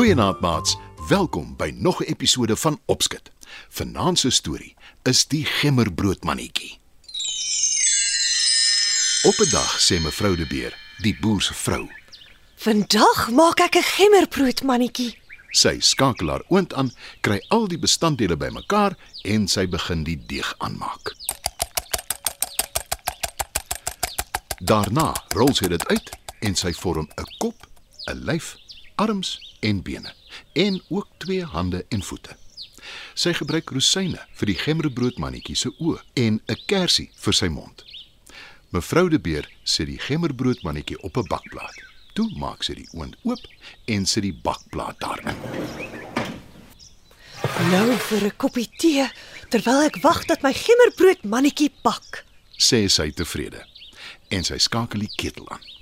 Goeienaand maats, welkom by nog 'n episode van Opskit. Vanaand se storie is die gemmerbroodmannetjie. Op 'n dag sê mevrou De Beer, die boer se vrou, Vandag maak ek 'n gemmerbrood mannetjie. sy skakel haar oond aan, kry al die bestanddele bymekaar en sy begin die deeg aanmaak. Daarna rol sy dit uit en sy vorm 'n kop, 'n lyf, arms en bene en ook twee hande en voete. Sy gebruik rosyne vir die gemmerbroodmannetjie se oë en 'n kersie vir sy mond. Mevrou De Beer sit die gemmerbroodmannetjie op 'n bakplaat. Toe maak sy die oond oop en sit die bakplaat daarin. Nou vir 'n koppie tee terwyl ek wag dat my gemmerbrood mannetjie bak. sê sy tevrede. En sy skakel die ketel aan.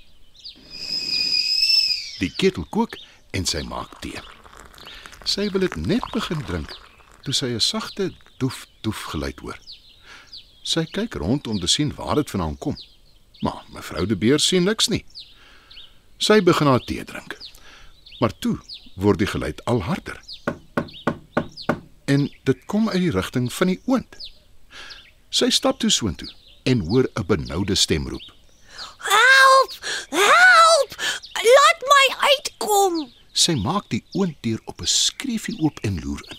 Die ketel kook en sy maak tee. Sy wil dit net begin drink toe sy 'n sagte doef doef geluid hoor. Sy kyk rond om te sien waar dit vandaan kom. Maar mevrou De Beer sien niks nie. Sy begin haar tee drink. Maar toe word die geluid al harder. En dit kom uit die rigting van die oond. Sy stap toe soontoe en hoor 'n benoude stem roep. Help! Help! Laat my uitkom. Sy maak die oonddeur op 'n skreefie oop en loer in.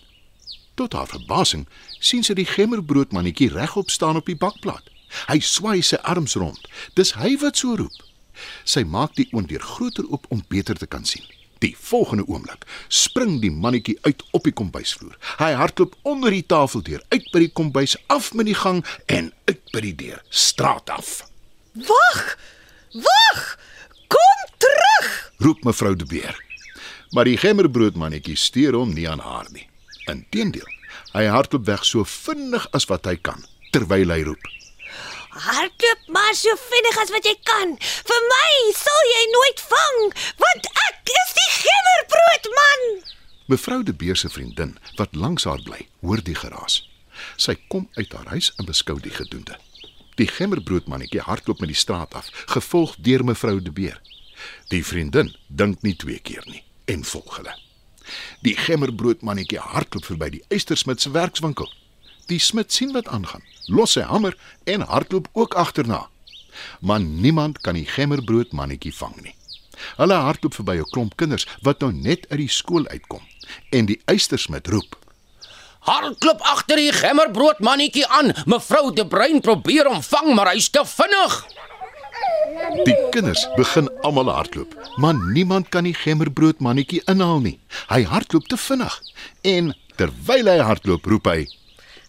Tot haar verbasing sien sy die gemmerbroodmannetjie regop staan op die bakplaat. Hy swai sy arms rond. Dis hy wat so roep. Sy maak die oonddeur groter oop om beter te kan sien. Die volgende oomblik spring die mannetjie uit op die kombuisvloer. Hy hardloop onder die tafel deur, uit by die kombuis, af met die gang en uit by die deur, straat af. Wag! Wag! Kom! Roep mevrou De Beer. Maar die gemmerbroodmannetjie steur hom nie aan haar nie. Inteendeel, hy hardloop weg so vinnig as wat hy kan terwyl hy roep. Hardloop maar so vinnig as wat jy kan. Vir my sal jy nooit vang, want ek is die gemmerbroodman. Mevrou De Beer se vriendin wat langs haar bly, hoor die geraas. Sy kom uit haar huis en beskou die gedoente. Die gemmerbroodmannetjie hardloop met die straat af, gevolg deur mevrou De Beer. Die vriendin dink nie twee keer nie en volg hulle. Die gemmerbroodmannetjie hardloop verby die eystersmid se werkswinkel. Die smid sien wat aangaan, los sy hamer en hardloop ook agterna. Maar niemand kan die gemmerbroodmannetjie vang nie. Hulle hardloop verby 'n klomp kinders wat nou net uit die skool uitkom en die eystersmid roep: Hardloop agter die gemmerbrood mannetjie aan. Mevrou De Bruin probeer hom vang, maar hy's te vinnig. Die kinders begin almal hardloop, maar niemand kan die gemmerbroodmannetjie inhaal nie. Hy hardloop te vinnig en terwyl hy hardloop, roep hy: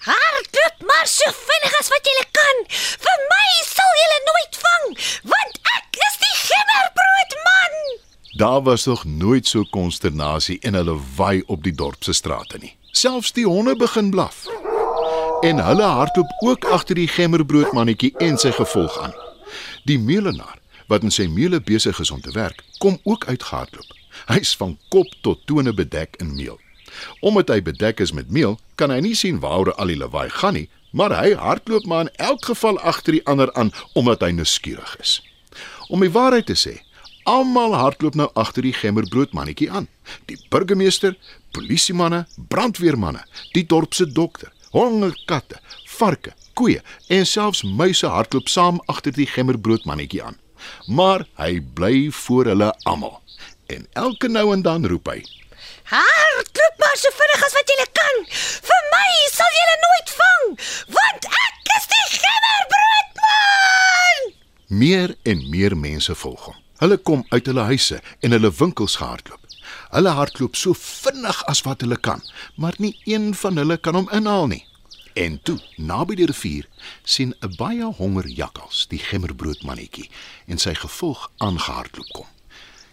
Hardloop maar so vinnig as wat jy kan. Vir my sal jy nooit vang, want ek is die gemmerbroodman. Daar was nog nooit so konsternasie en hulle waai op die dorp se strate nie. Selfs die honde begin blaf. En hulle hardloop ook agter die gemmerbroodmannetjie en sy gevolg aan. Die meulenaar wat in sy meule besig is om te werk, kom ook uitgehardloop. Hy's van kop tot tone bedek in meel. Omdat hy bedek is met meel, kan hy nie sien waaroor al die lawaai gaan nie, maar hy hardloop maar in elk geval agter die ander aan omdat hy nuuskierig is. Om die waarheid te sê, almal hardloop nou agter die gemmerbroodmannetjie aan. Die burgemeester, polisiemanne, brandweermanne, die dorp se dokter, hongerkatte, varke, koeie en selfs muise hardloop saam agter die gemmerbroodmannetjie aan. Maar hy bly voor hulle almal. En elke nou en dan roep hy: Hardloop maar so vinnig as wat jy kan. Vir my sal jy nooit vang, want ek is die gemmerbroodman. Meer en meer mense volg hom. Hulle kom uit hulle huise en hulle winkels gehardloop. Hulle hardloop so vinnig as wat hulle kan, maar nie een van hulle kan hom inhaal nie. En toe, naby die rivier, sien 'n baie honger jakkals die gemmerbroodmannetjie en sy gevolg aangehardloop kom.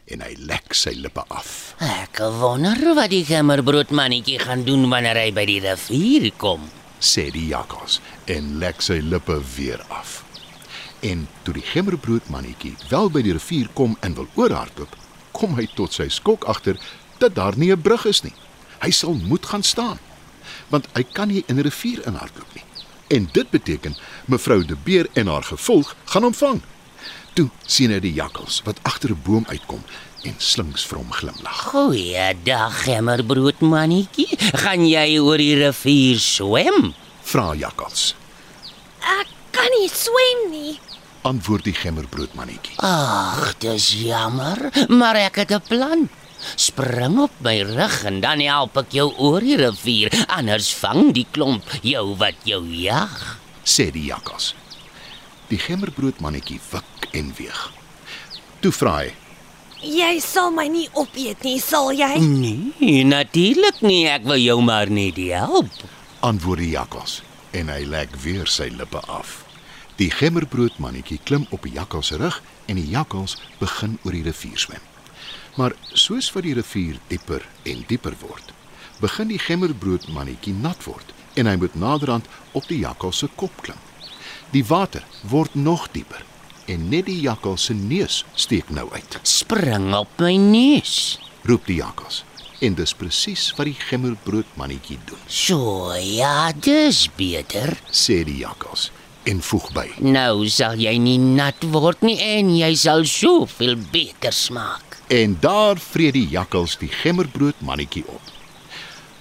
En hy lek sy lippe af. Ek wonder wat die gemmerbrood mannetjie gaan doen wanneer hy by die rivier kom. sê die jakkals en lek sy lippe weer af. En toe die gemmerbroodmannetjie wel by die rivier kom en wil oorhardloop, kom hy tot sy skok agter dat daar nie 'n brug is nie. Hy sal moet gaan staan, want hy kan nie in 'n rivier inhardloop nie. En dit beteken mevrou De Beer en haar gevolg gaan hom vang. Toe sien hy die jakkals wat agter 'n boom uitkom en slinks vir hom glimlag. Goeiedag, gemmerbroodmannetjie. Gaan jy oor die rivier swem? Vra jakkals. Ek kan nie swem nie. Antwoord die gemmerbroodmannetjie. Ag, dis jammer, maar ek het 'n plan. Spring op my rug en dan help ek jou oor die rivier, anders vang die klomp jou wat jou jag. sê die jakkals. Die gemmerbroodmannetjie wik en weeg. Toe vra hy: Jy sal my nie opeet nie, sal jy? Nee, natuurlik nie, ek wil jou maar net help. antwoord die jakkals en hy lek weer sy lippe af. Die gemmerbroodmannetjie klim op die jakkals se rug en die jakkals begin oor die rivier swem. Maar soos wat die rivier dieper en dieper word, begin die gemmerbroodmannetjie nat word en hy moet naderhand op die jakkals se kop klim. Die water word nog dieper en net die jakkals se neus steek nou uit. Spring op my neus. Roep die jakkals. En dis presies wat die gemmerbroodmannetjie doen, So, ja, dis beter. sê die jakkals en voeg by. Nou sal jy nie nat word nie en jy sal soveel beter smaak. En daar vreet die jakkals die gemmerbrood mannetjie op.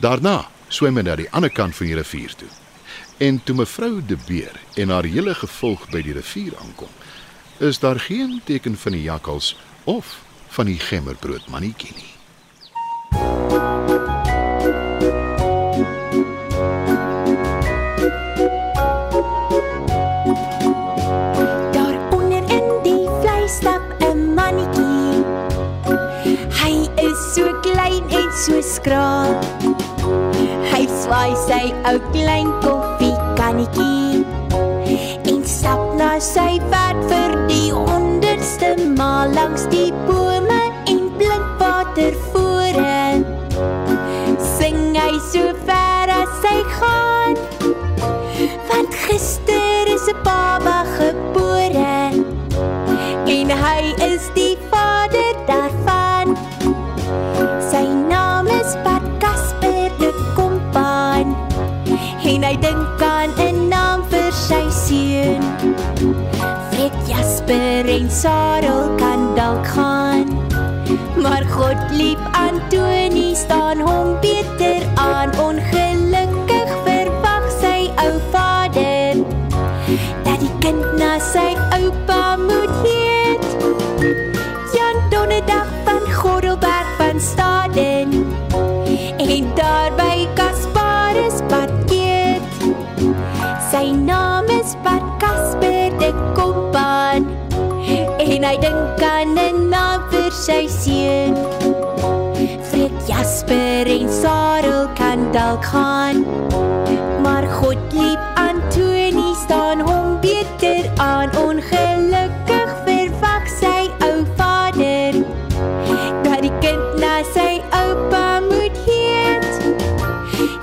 Daarna swem hy na die ander kant van die rivier toe. En toe mevrou De Beer en haar hele gevolg by die rivier aankom, is daar geen teken van die jakkals of van die gemmerbrood mannetjie nie. So skraal. Hy swaai sy ou klein koffiekannetjie en stap na sy pad vir die honderdste maal langs die bome en blink water voore. Sing hy so ver as hy gaan. Want gister Sarel kan dalk gaan. Maar God lief Antoni staan hom beter aan ongelukkig en hy dink aan 'n naam vir sy seun. Fred Jasper en Sarel kan dalk gaan maar God lief Antoni staan hom beter aan. Ongelukkig verwag sy ou vader dat die kind na sy oupa moet heet.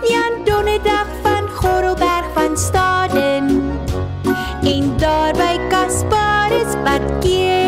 Jan Donderdag van Gordelberg van Staden en daar by Kasparus parkeer